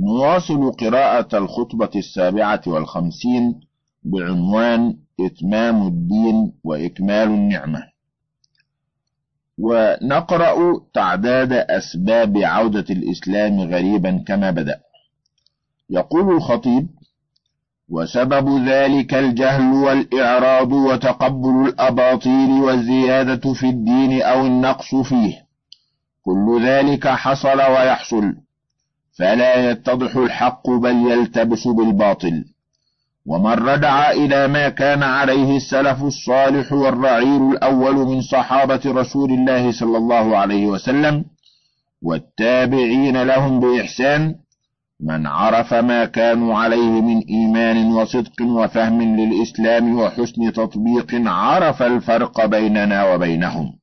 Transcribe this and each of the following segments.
نواصل قراءة الخطبة السابعة والخمسين بعنوان إتمام الدين وإكمال النعمة. ونقرأ تعداد أسباب عودة الإسلام غريبا كما بدأ. يقول الخطيب وسبب ذلك الجهل والإعراض وتقبل الأباطيل والزيادة في الدين أو النقص فيه. كل ذلك حصل ويحصل. فلا يتضح الحق بل يلتبس بالباطل. ومن رجع إلى ما كان عليه السلف الصالح والرعيل الأول من صحابة رسول الله صلى الله عليه وسلم والتابعين لهم بإحسان من عرف ما كانوا عليه من إيمان وصدق وفهم للإسلام وحسن تطبيق عرف الفرق بيننا وبينهم.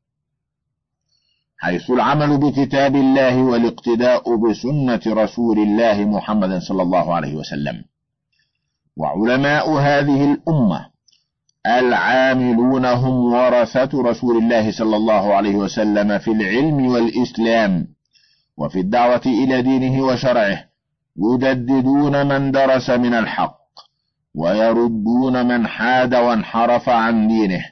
حيث العمل بكتاب الله والاقتداء بسنة رسول الله محمد صلى الله عليه وسلم. وعلماء هذه الأمة العاملون هم ورثة رسول الله صلى الله عليه وسلم في العلم والإسلام وفي الدعوة إلى دينه وشرعه يجددون من درس من الحق ويردون من حاد وانحرف عن دينه.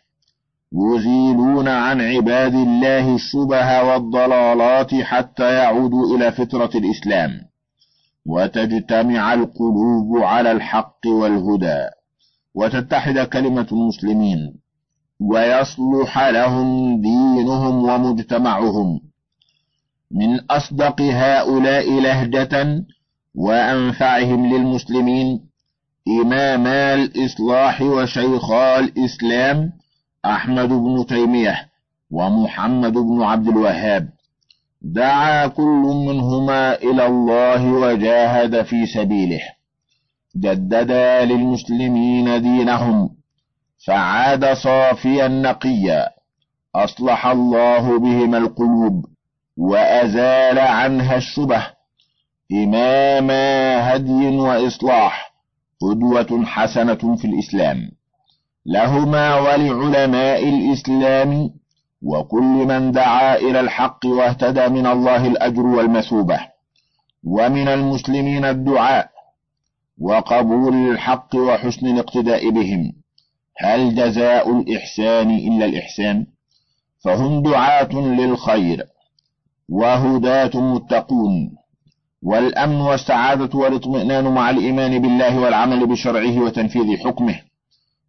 يزيلون عن عباد الله الشبه والضلالات حتى يعودوا إلى فطرة الإسلام. وتجتمع القلوب على الحق والهدى. وتتحد كلمة المسلمين. ويصلح لهم دينهم ومجتمعهم. من أصدق هؤلاء لهجة وأنفعهم للمسلمين إماما الإصلاح وشيخا الإسلام أحمد بن تيمية ومحمد بن عبد الوهاب. دعا كل منهما إلى الله وجاهد في سبيله. جددا للمسلمين دينهم. فعاد صافيا نقيا. أصلح الله بهما القلوب وأزال عنها الشبه. إماما هدي وإصلاح. قدوة حسنة في الإسلام. لهما ولعلماء الإسلام وكل من دعا إلى الحق واهتدى من الله الأجر والمثوبة ومن المسلمين الدعاء وقبول الحق وحسن الاقتداء بهم. هل جزاء الإحسان إلا الإحسان؟ فهم دعاة للخير وهداة متقون والأمن والسعادة والإطمئنان مع الإيمان بالله والعمل بشرعه وتنفيذ حكمه.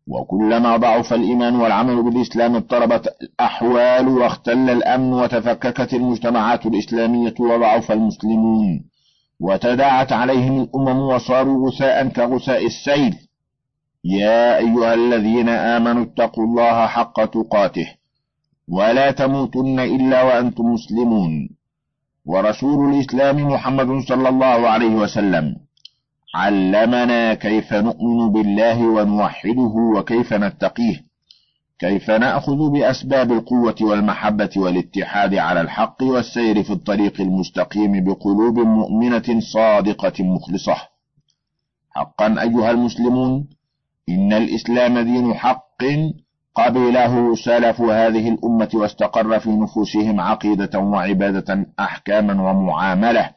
وكلما ضعف الإيمان والعمل بالإسلام اضطربت الأحوال واختل الأمن وتفككت المجتمعات الإسلامية وضعف المسلمون وتداعت عليهم الأمم وصاروا غثاء كغثاء السيل. يا أيها الذين آمنوا اتقوا الله حق تقاته ولا تموتن إلا وأنتم مسلمون. ورسول الإسلام محمد صلى الله عليه وسلم علمنا كيف نؤمن بالله ونوحده وكيف نتقيه كيف نأخذ بأسباب القوة والمحبة والاتحاد على الحق والسير في الطريق المستقيم بقلوب مؤمنة صادقة مخلصة. حقا أيها المسلمون إن الإسلام دين حق قبله سلف هذه الأمة واستقر في نفوسهم عقيدة وعبادة أحكاما ومعاملة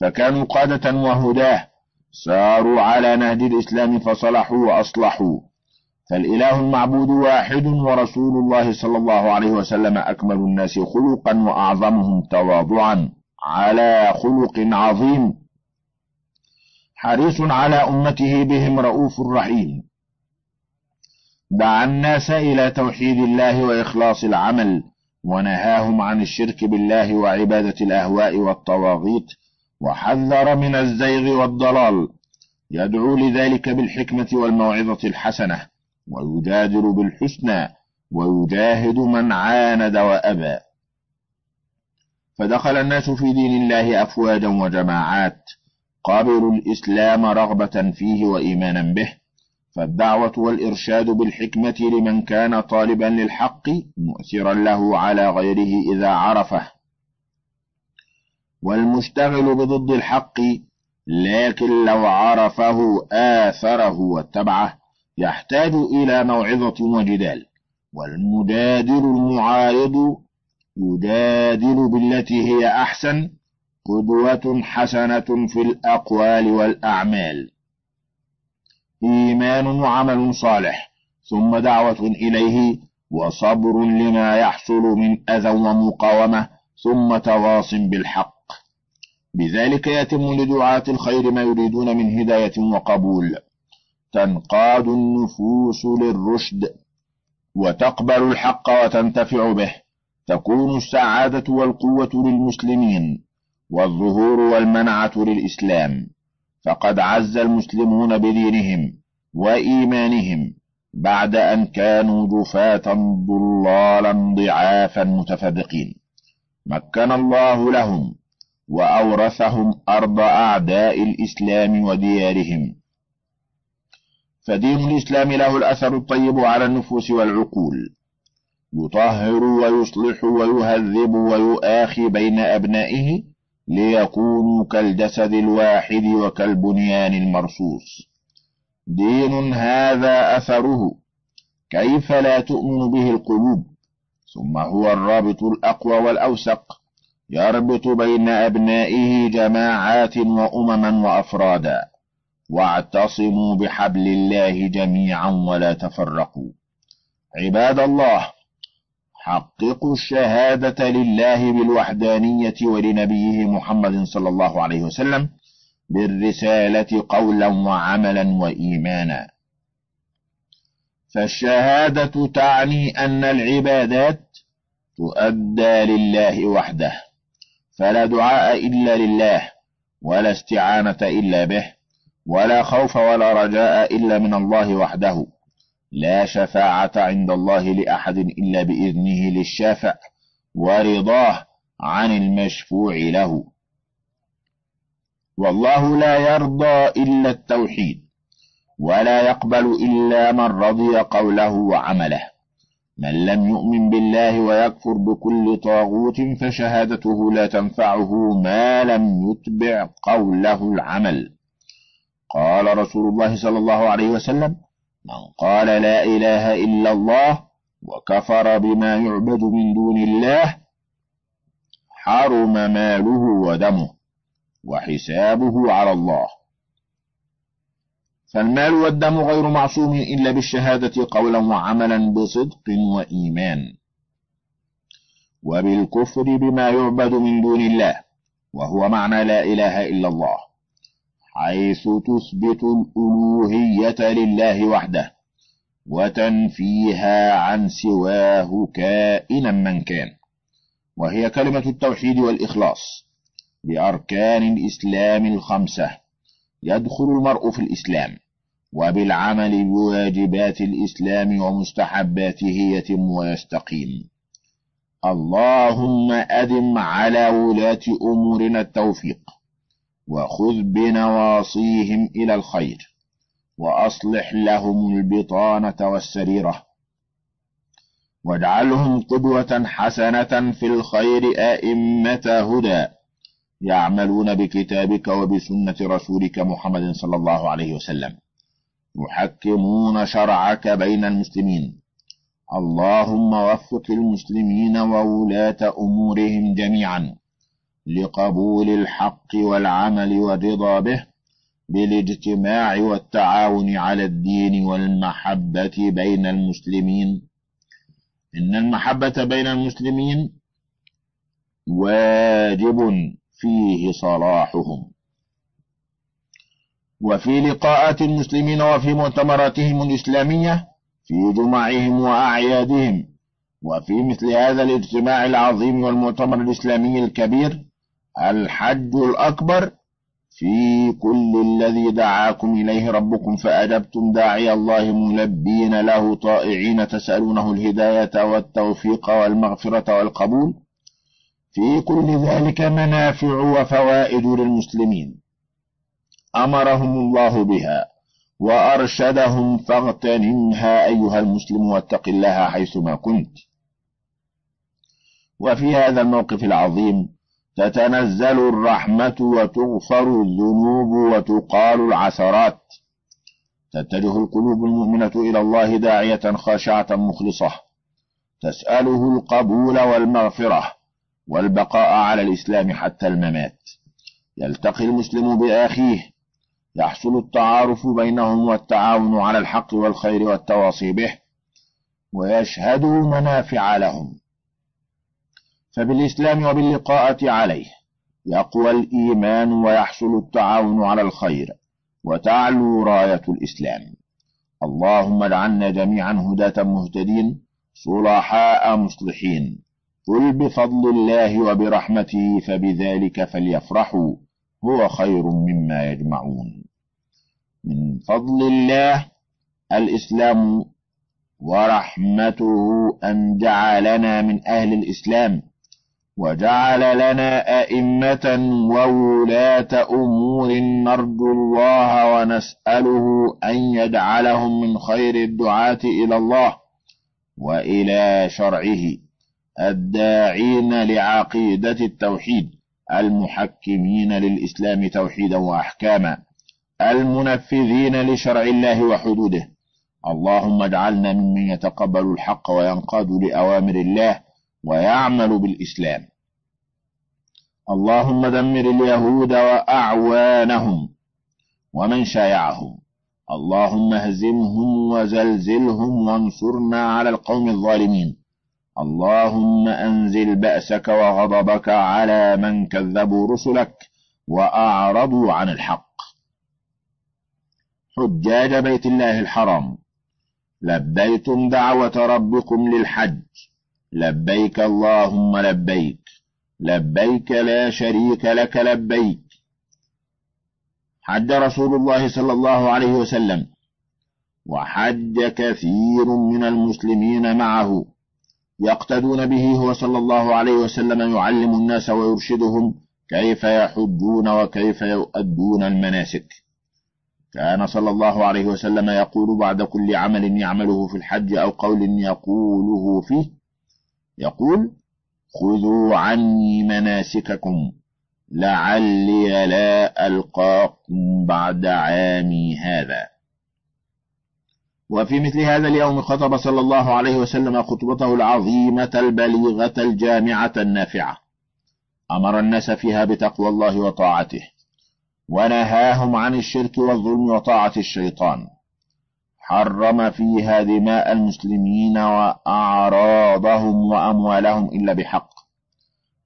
فكانوا قادة وهداة ساروا على نهج الإسلام فصلحوا وأصلحوا. فالإله المعبود واحد ورسول الله صلى الله عليه وسلم أكمل الناس خلقا وأعظمهم تواضعا على خلق عظيم. حريص على أمته بهم رؤوف رحيم. دعا الناس إلى توحيد الله وإخلاص العمل ونهاهم عن الشرك بالله وعبادة الأهواء والطواغيت وحذر من الزيغ والضلال. يدعو لذلك بالحكمة والموعظة الحسنة ويجادل بالحسنى ويجاهد من عاند وأبى. فدخل الناس في دين الله أفواجا وجماعات قابلوا الإسلام رغبة فيه وإيمانا به. فالدعوة والإرشاد بالحكمة لمن كان طالبا للحق مؤثرا له على غيره إذا عرفه. والمشتغل بضد الحق لكن لو عرفه آثره واتبعه يحتاج إلى موعظة وجدال. والمجادل المعارض يجادل بالتي هي أحسن قدوة حسنة في الأقوال والأعمال. إيمان وعمل صالح ثم دعوة إليه وصبر لما يحصل من أذى ومقاومة ثم تواص بالحق. بذلك يتم لدعاة الخير ما يريدون من هداية وقبول. تنقاد النفوس للرشد وتقبل الحق وتنتفع به. تكون السعادة والقوة للمسلمين والظهور والمنعة للإسلام. فقد عز المسلمون بدينهم وإيمانهم بعد أن كانوا جفاة ضلالا ضعافا متفرقين مكن الله لهم وأورثهم أرض أعداء الإسلام وديارهم. فدين الإسلام له الأثر الطيب على النفوس والعقول. يطهر ويصلح ويهذب ويؤاخي بين أبنائه ليكونوا كالجسد الواحد وكالبنيان المرصوص. دين هذا أثره. كيف لا تؤمن به القلوب؟ ثم هو الرابط الأقوى والأوسق. يربط بين أبنائه جماعات وأمما وأفرادا. واعتصموا بحبل الله جميعا ولا تفرقوا. عباد الله حققوا الشهادة لله بالوحدانية ولنبيه محمد صلى الله عليه وسلم بالرسالة قولا وعملا وإيمانا. فالشهادة تعني أن العبادات تؤدى لله وحده. فلا دعاء إلا لله ولا استعانة إلا به ولا خوف ولا رجاء إلا من الله وحده. لا شفاعة عند الله لأحد إلا بإذنه للشافع ورضاه عن المشفوع له. والله لا يرضى إلا التوحيد ولا يقبل إلا من رضي قوله وعمله. من لم يؤمن بالله ويكفر بكل طاغوت فشهادته لا تنفعه ما لم يتبع قوله العمل. قال رسول الله صلى الله عليه وسلم من قال لا إله إلا الله وكفر بما يعبد من دون الله حرم ماله ودمه وحسابه على الله. فالمال والدم غير معصوم إلا بالشهادة قولا وعملا بصدق وإيمان. وبالكفر بما يعبد من دون الله وهو معنى لا إله إلا الله حيث تثبت الألوهية لله وحده وتنفيها عن سواه كائنا من كان وهي كلمة التوحيد والإخلاص بأركان الإسلام الخمسة. يدخل المرء في الإسلام وبالعمل بواجبات الإسلام ومستحباته يتم ويستقيم. اللهم أدم على ولاة أمورنا التوفيق وخذ بنواصيهم إلى الخير وأصلح لهم البطانة والسريرة واجعلهم قدوة حسنة في الخير أئمة هدى. يعملون بكتابك وبسنة رسولك محمد صلى الله عليه وسلم. يحكمون شرعك بين المسلمين. اللهم وفق المسلمين وولاة أمورهم جميعا لقبول الحق والعمل والرضا به بالاجتماع والتعاون على الدين والمحبة بين المسلمين. إن المحبة بين المسلمين واجب فيه صلاحهم. وفي لقاءات المسلمين وفي مؤتمراتهم الإسلامية في جمعهم وأعيادهم وفي مثل هذا الاجتماع العظيم والمؤتمر الإسلامي الكبير الحج الأكبر في كل الذي دعاكم إليه ربكم فأجبتم داعي الله ملبين له طائعين تسألونه الهداية والتوفيق والمغفرة والقبول. في كل ذلك منافع وفوائد للمسلمين. أمرهم الله بها وأرشدهم فاغتنمها أيها المسلم واتق الله حيثما كنت. وفي هذا الموقف العظيم تتنزل الرحمة وتغفر الذنوب وتقال العثرات. تتجه القلوب المؤمنة إلى الله داعية خاشعة مخلصة. تسأله القبول والمغفرة. والبقاء على الإسلام حتى الممات. يلتقي المسلم بأخيه يحصل التعارف بينهم والتعاون على الحق والخير والتواصي به ويشهدوا منافع لهم. فبالإسلام وباللقاءة عليه يقوى الإيمان ويحصل التعاون على الخير وتعلو راية الإسلام. اللهم اجعلنا جميعا هداة مهتدين صلحاء مصلحين. قل بفضل الله وبرحمته فبذلك فليفرحوا هو خير مما يجمعون من فضل الله الإسلام ورحمته أن جعلنا من أهل الإسلام وجعل لنا أئمة وولاة أمور نرجو الله ونسأله أن يجعلهم من خير الدعاة إلى الله وإلى شرعه الداعين لعقيدة التوحيد المحكمين للإسلام توحيدا وأحكاما المنفذين لشرع الله وحدوده. اللهم اجعلنا ممن يتقبل الحق وينقاد لأوامر الله ويعمل بالإسلام. اللهم دمر اليهود وأعوانهم ومن شايعهم. اللهم اهزمهم وزلزلهم وانصرنا على القوم الظالمين. اللهم أنزل بأسك وغضبك على من كذبوا رسلك وأعرضوا عن الحق. حجاج بيت الله الحرام. لبيتم دعوة ربكم للحج. لبيك اللهم لبيك. لبيك لا شريك لك لبيك. حج رسول الله صلى الله عليه وسلم. وحج كثير من المسلمين معه. يقتدون به هو صلى الله عليه وسلم يعلم الناس ويرشدهم كيف يحجون وكيف يؤدون المناسك. كان صلى الله عليه وسلم يقول بعد كل عمل يعمله في الحج أو قول يقوله فيه يقول خذوا عني مناسككم لعلي لا ألقاكم بعد عامي هذا. وفي مثل هذا اليوم خطب صلى الله عليه وسلم خطبته العظيمة البليغة الجامعة النافعة. أمر الناس فيها بتقوى الله وطاعته ونهاهم عن الشرك والظلم وطاعة الشيطان. حرم فيها دماء المسلمين وأعراضهم وأموالهم إلا بحق.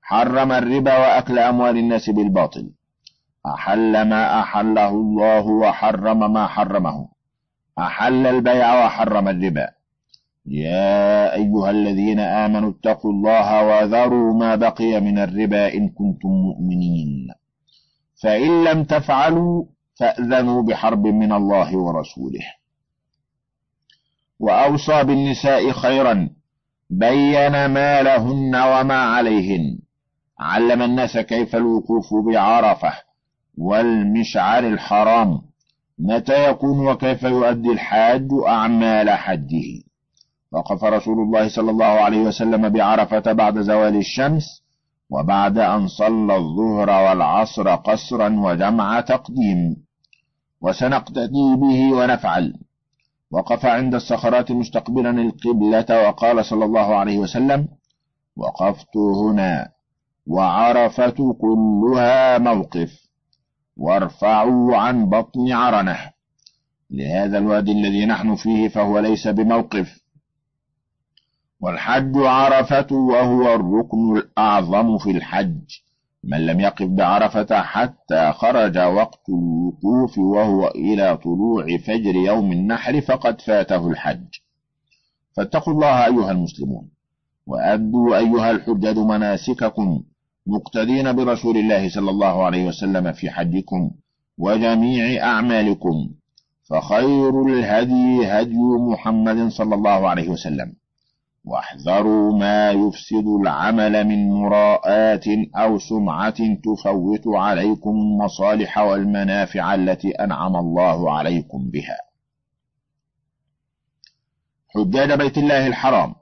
حرم الربا وأكل أموال الناس بالباطل. أحل ما أحله الله وحرم ما حرمه. أحل البيع وحرم الربا. يا أيها الذين آمنوا اتقوا الله وذروا ما بقي من الربا إن كنتم مؤمنين. فإن لم تفعلوا فأذنوا بحرب من الله ورسوله. وأوصى بالنساء خيرا بين ما لهن وما عليهن. علم الناس كيف الوقوف بعرفة والمشعر الحرام. متى يكون وكيف يؤدي الحاج أعمال حجه؟ وقف رسول الله صلى الله عليه وسلم بعرفة بعد زوال الشمس وبعد أن صلى الظهر والعصر قصرا وجمع تقديم. وسنقتدي به ونفعل. وقف عند الصخرات مستقبلا القبلة وقال صلى الله عليه وسلم وقفت هنا وعرفة كلها موقف. وارفعوا عن بطن عرنه. لهذا الوادي الذي نحن فيه فهو ليس بموقف. والحج عرفة وهو الركن الأعظم في الحج. من لم يقف بعرفة حتى خرج وقت الوقوف وهو إلى طلوع فجر يوم النحر فقد فاته الحج. فاتقوا الله أيها المسلمون وأدوا أيها الحجاج مناسككم. مقتدين برسول الله صلى الله عليه وسلم في حجكم وجميع أعمالكم فخير الهدي هدي محمد صلى الله عليه وسلم. واحذروا ما يفسد العمل من مراءات أو سمعة تفوت عليكم المصالح والمنافع التي أنعم الله عليكم بها. حجاج بيت الله الحرام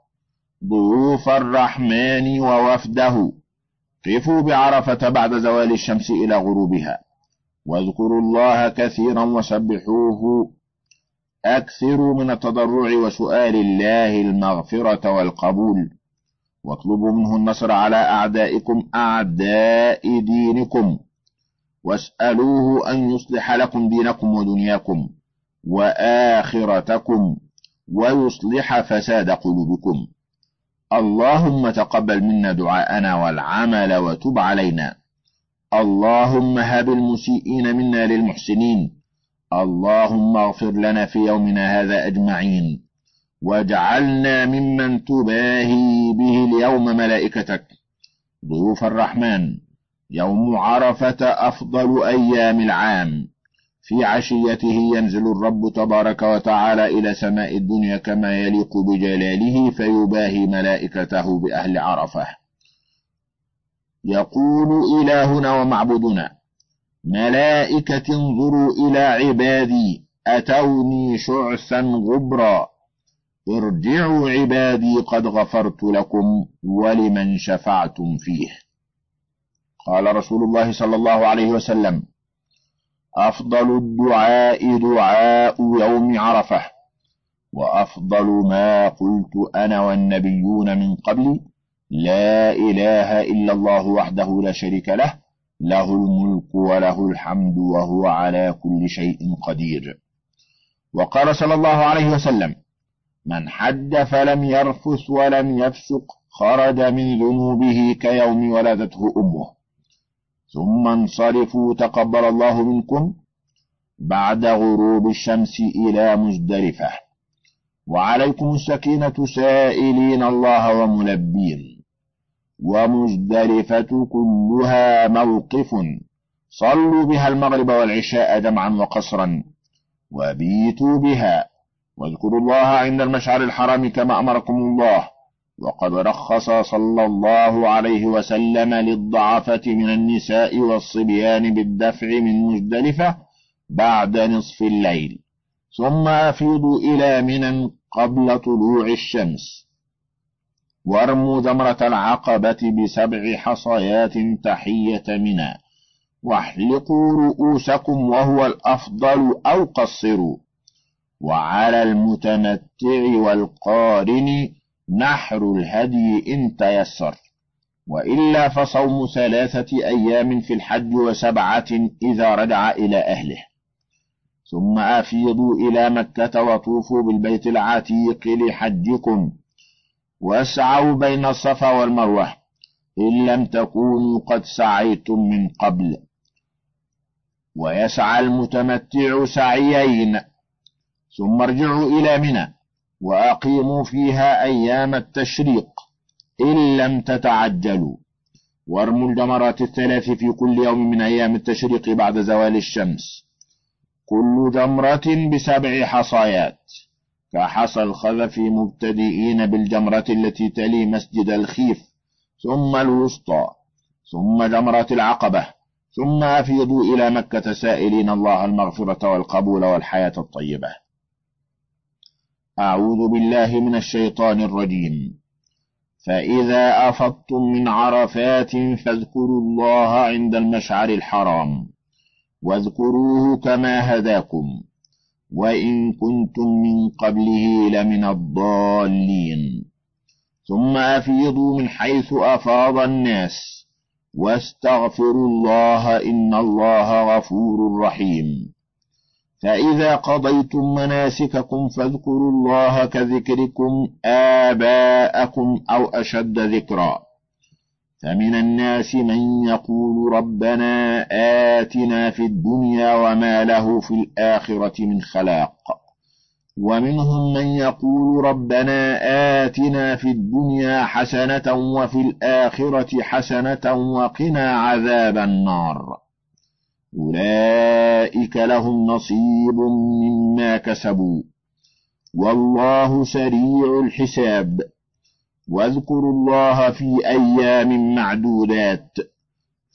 ضيوف الرحمن ووفده قفوا بعرفة بعد زوال الشمس إلى غروبها. واذكروا الله كثيرا وسبحوه. أكثروا من التضرع وسؤال الله المغفرة والقبول. واطلبوا منه النصر على أعدائكم أعداء دينكم. واسألوه أن يصلح لكم دينكم ودنياكم وآخرتكم ويصلح فساد قلوبكم. اللهم تقبل منا دعاءنا والعمل وتب علينا. اللهم هب المسيئين منا للمحسنين. اللهم اغفر لنا في يومنا هذا أجمعين. واجعلنا ممن تباهي به اليوم ملائكتك. ضيوف الرحمن يوم عرفة أفضل أيام العام. في عشيته ينزل الرب تبارك وتعالى إلى سماء الدنيا كما يليق بجلاله فيباهي ملائكته بأهل عرفة. يقول إلهنا ومعبودنا ملائكة انظروا إلى عبادي أتوني شعثا غبرا ارجعوا عبادي قد غفرت لكم ولمن شفعتم فيه. قال رسول الله صلى الله عليه وسلم أفضل الدعاء دعاء يوم عرفة وأفضل ما قلت أنا والنبيون من قبلي لا إله إلا الله وحده لا شريك له له الملك وله الحمد وهو على كل شيء قدير. وقال صلى الله عليه وسلم من حد فلم يرفث ولم يفسق خرج من ذنوبه كيوم ولدته أمه. ثم انصرفوا تقبل الله منكم بعد غروب الشمس إلى مزدلفة. وعليكم السكينة سائلين الله وملبين ومزدلفة كلها موقف. صلوا بها المغرب والعشاء جمعا وقصرا. وبيتوا بها. واذكروا الله عند المشعر الحرام كما أمركم الله. وقد رخص صلى الله عليه وسلم للضعفة من النساء والصبيان بالدفع من مزدلفة بعد نصف الليل ثم أفيضوا إلى منى قبل طلوع الشمس. وارموا ذمرة العقبة بسبع حصيات تحية منى. واحلقوا رؤوسكم وهو الأفضل أو قصروا. وعلى المتمتع والقارن نحر الهدي إن تيسر وإلا فصوم ثلاثة أيام في الحج وسبعة إذا رجع إلى أهله. ثم أفيضوا إلى مكة وطوفوا بالبيت العتيق لحجكم واسعوا بين الصفا والمروة إن لم تكونوا قد سعيتم من قبل. ويسعى المتمتع سعيين ثم ارجعوا إلى منى وأقيموا فيها أيام التشريق إن لم تتعجلوا. وارموا الجمرات الثلاث في كل يوم من أيام التشريق بعد زوال الشمس. كل جمرة بسبع حصايات كحصى الخذف مبتدئين بالجمرة التي تلي مسجد الخيف ثم الوسطى ثم جمرة العقبة ثم أفيضوا إلى مكة سائلين الله المغفرة والقبول والحياة الطيبة. أعوذ بالله من الشيطان الرجيم. فإذا أفضتم من عرفات فاذكروا الله عند المشعر الحرام واذكروه كما هداكم وإن كنتم من قبله لمن الضالين. ثم أفيضوا من حيث أفاض الناس واستغفروا الله إن الله غفور رحيم. فإذا قضيتم مناسككم فاذكروا الله كذكركم آباءكم أو أشد ذكرًا. فمن الناس من يقول ربنا آتنا في الدنيا وما له في الآخرة من خلاق. ومنهم من يقول ربنا آتنا في الدنيا حسنة وفي الآخرة حسنة وقنا عذاب النار. أولئك لهم نصيب مما كسبوا. والله سريع الحساب. واذكروا الله في أيام معدودات.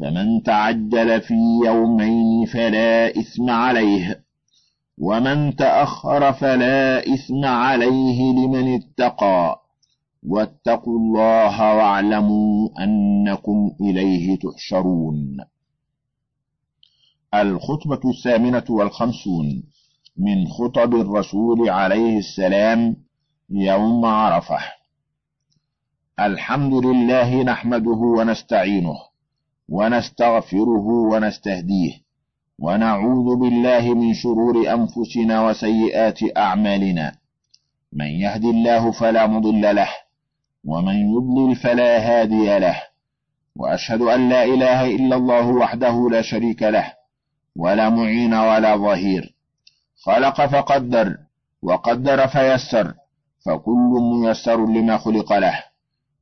فمن تعجل في يومين فلا إثم عليه. ومن تأخر فلا إثم عليه لمن اتقى. واتقوا الله واعلموا أنكم إليه تحشرون. الخطبة الثامنة والخمسون من خطب الرسول عليه السلام يوم عرفة. الحمد لله نحمده ونستعينه ونستغفره ونستهديه ونعوذ بالله من شرور أنفسنا وسيئات أعمالنا. من يهد الله فلا مضل له ومن يضلل فلا هادي له. وأشهد أن لا إله إلا الله وحده لا شريك له. ولا معين ولا ظهير. خلق فقدر وقدر فيسر فكل ميسر لما خلق له.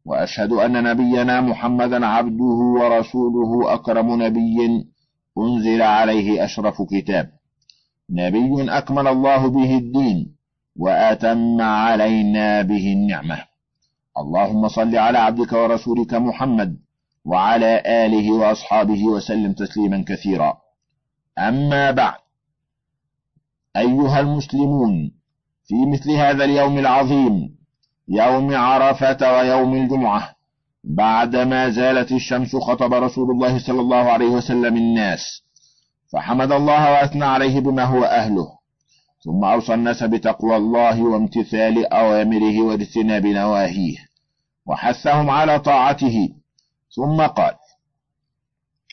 وأشهد أن نبينا محمدا عبده ورسوله أكرم نبي أنزل عليه أشرف كتاب. نبي أكمل الله به الدين وأتم علينا به النعمة. اللهم صل على عبدك ورسولك محمد وعلى آله وأصحابه وسلم تسليما كثيرا. أما بعد. أيها المسلمون في مثل هذا اليوم العظيم يوم عرفة ويوم الجمعة بعدما زالت الشمس خطب رسول الله صلى الله عليه وسلم الناس فحمد الله وأثنى عليه بما هو أهله ثم أوصى الناس بتقوى الله وامتثال أوامره واجتناب نواهيه وحثهم على طاعته ثم قال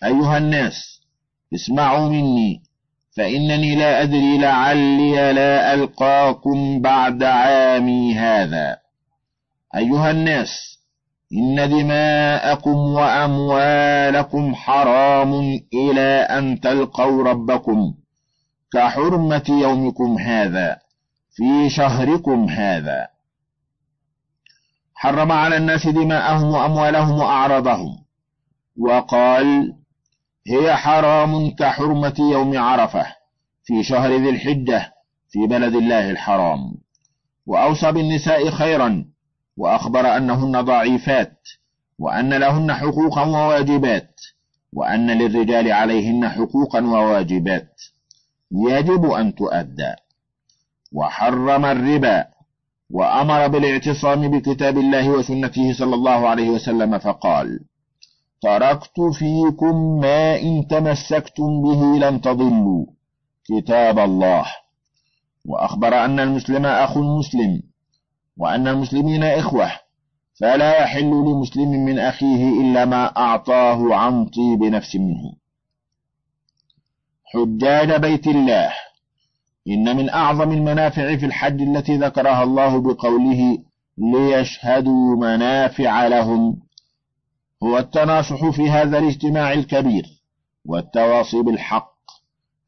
أيها الناس اسمعوا مني. فإنني لا أدري لعلي لا ألقاكم بعد عامي هذا. أيها الناس إن دماءكم وأموالكم حرام إلى أن تلقوا ربكم كحرمة يومكم هذا في شهركم هذا. حرم على الناس دماءهم وأموالهم وأعراضهم. وقال هي حرام كحرمة يوم عرفة في شهر ذي الحجة في بلد الله الحرام. وأوصى بالنساء خيرا وأخبر أنهن ضعيفات وأن لهن حقوقا وواجبات وأن للرجال عليهن حقوقا وواجبات. يجب أن تؤدى. وحرم الربا وأمر بالاعتصام بكتاب الله وسنته صلى الله عليه وسلم فقال تركت فيكم ما إن تمسكتم به لن تضلوا. كتاب الله. وأخبر أن المسلم أخو المسلم وأن المسلمين إخوة. فلا يحل لمسلم من أخيه إلا ما أعطاه عن طيب نفس منه. حجاج بيت الله. إن من أعظم المنافع في الحج التي ذكرها الله بقوله ليشهدوا منافع لهم هو التناصح في هذا الاجتماع الكبير والتواصي بالحق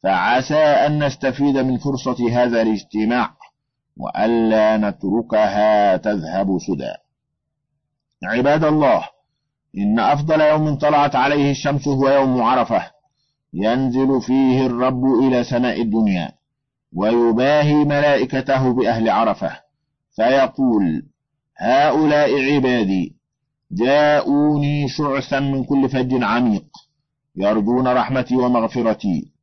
فعسى أن نستفيد من فرصة هذا الاجتماع وألا نتركها تذهب سدى. عباد الله إن أفضل يوم طلعت عليه الشمس هو يوم عرفة ينزل فيه الرب إلى سماء الدنيا ويباهي ملائكته بأهل عرفة فيقول هؤلاء عبادي جاءوني شعثا من كل فج عميق يرجون رحمتي ومغفرتي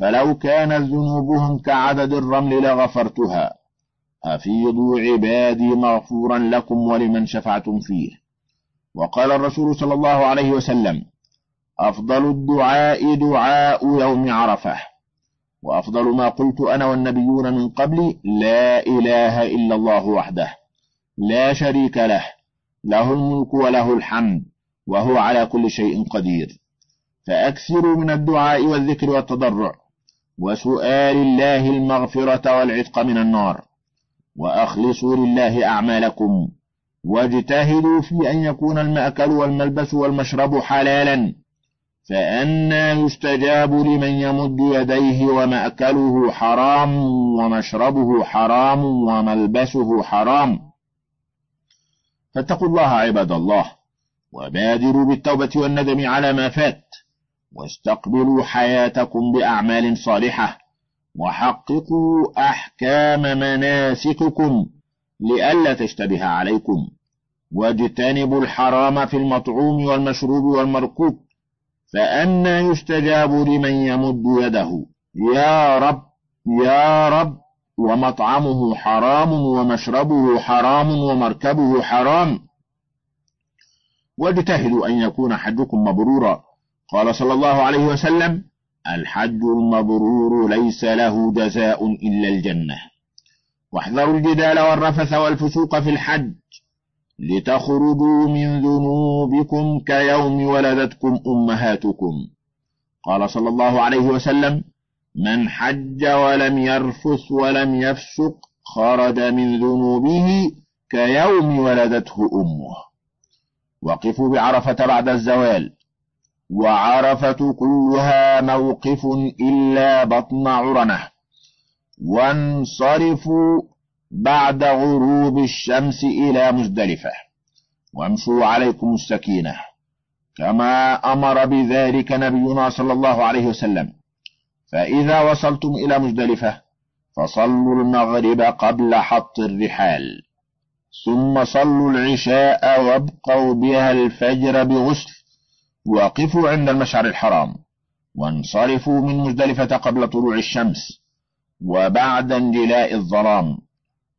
فلو كانت ذنوبهم كعدد الرمل لغفرتها. أفيضوا عبادي مغفورا لكم ولمن شفعتم فيه. وقال الرسول صلى الله عليه وسلم أفضل الدعاء دعاء يوم عرفة. وأفضل ما قلت أنا والنبيون من قبلي لا إله إلا الله وحده لا شريك له له الملك وله الحمد وهو على كل شيء قدير. فأكثروا من الدعاء والذكر والتضرع وسؤال الله المغفرة والعتق من النار. وأخلصوا لله أعمالكم واجتهدوا في أن يكون المأكل والملبس والمشرب حلالا. فأنا يستجاب لمن يمد يديه ومأكله حرام ومشربه حرام وملبسه حرام. فاتقوا الله عباد الله وبادروا بالتوبة والندم على ما فات واستقبلوا حياتكم بأعمال صالحة وحققوا أحكام مناسككم لئلا تشتبه عليكم. واجتنبوا الحرام في المطعوم والمشروب والمركوب فأنا يستجاب لمن يمد يده. يا رب يا رب. ومطعمه حرام ومشربه حرام ومركبه حرام. واجتهدوا أن يكون حجكم مبرورا. قال صلى الله عليه وسلم الحج المبرور ليس له جزاء إلا الجنة. واحذروا الجدال والرفث والفسوق في الحج لتخرجوا من ذنوبكم كيوم ولدتكم أمهاتكم. قال صلى الله عليه وسلم من حج ولم يرفث ولم يفسق خرج من ذنوبه كيوم ولدته أمه. وقفوا بعرفة بعد الزوال. وعرفة كلها موقف إلا بطن عرنة. وانصرفوا بعد غروب الشمس إلى مزدلفة. وامشوا عليكم السكينة. كما أمر بذلك نبينا صلى الله عليه وسلم. فإذا وصلتم إلى مزدلفة فصلوا المغرب قبل حط الرحال ثم صلوا العشاء وابقوا بها الفجر بغسل وقفوا عند المشعر الحرام وانصرفوا من مزدلفة قبل طلوع الشمس وبعد انجلاء الظلام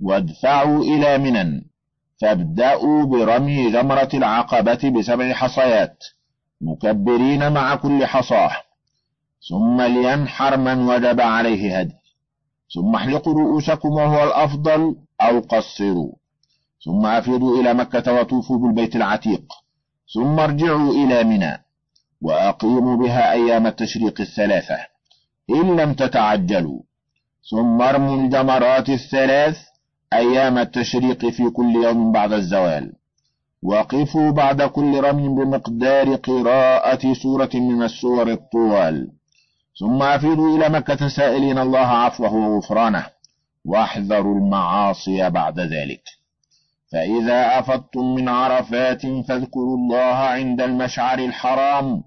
وادفعوا إلى منى فابدأوا برمي جمرة العقبة بسبع حصيات مكبرين مع كل حصاة. ثم لينحر من وجب عليه هدي. ثم احلقوا رؤوسكم وهو الأفضل أو قصروا. ثم أفيضوا إلى مكة وطوفوا بالبيت العتيق. ثم ارجعوا إلى منى. وأقيموا بها أيام التشريق الثلاثة. إن لم تتعجلوا. ثم ارموا الجمرات الثلاث أيام التشريق في كل يوم بعد الزوال. وقفوا بعد كل رمي بمقدار قراءة سورة من السور الطوال. ثم أفيدوا إلى مكة سائلين الله عفوه وغفرانه واحذروا المعاصي بعد ذلك. فإذا أفضتم من عرفات فاذكروا الله عند المشعر الحرام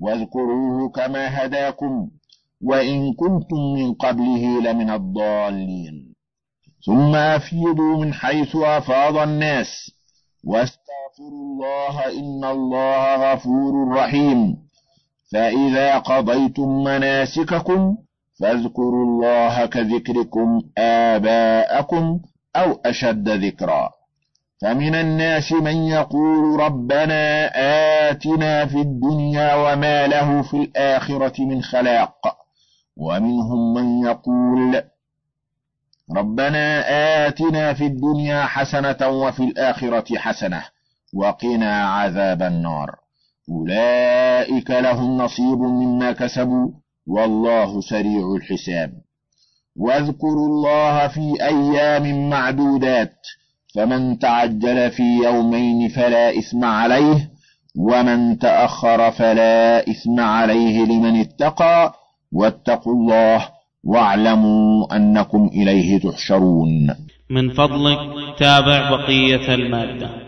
واذكروه كما هداكم وإن كنتم من قبله لمن الضالين. ثم أفيضوا من حيث أفاض الناس واستغفروا الله إن الله غفور رحيم. فإذا قضيتم مناسككم فاذكروا الله كذكركم آباءكم أو أشد ذكرًا. فمن الناس من يقول ربنا آتنا في الدنيا وما له في الآخرة من خلاق. ومنهم من يقول ربنا آتنا في الدنيا حسنة وفي الآخرة حسنة وقنا عذاب النار. أولئك لهم نصيب مما كسبوا والله سريع الحساب. واذكروا الله في أيام معدودات فمن تعجل في يومين فلا إثم عليه ومن تأخر فلا إثم عليه لمن اتقى. واتقوا الله واعلموا أنكم إليه تحشرون. من فضلك تابع بقية المادة.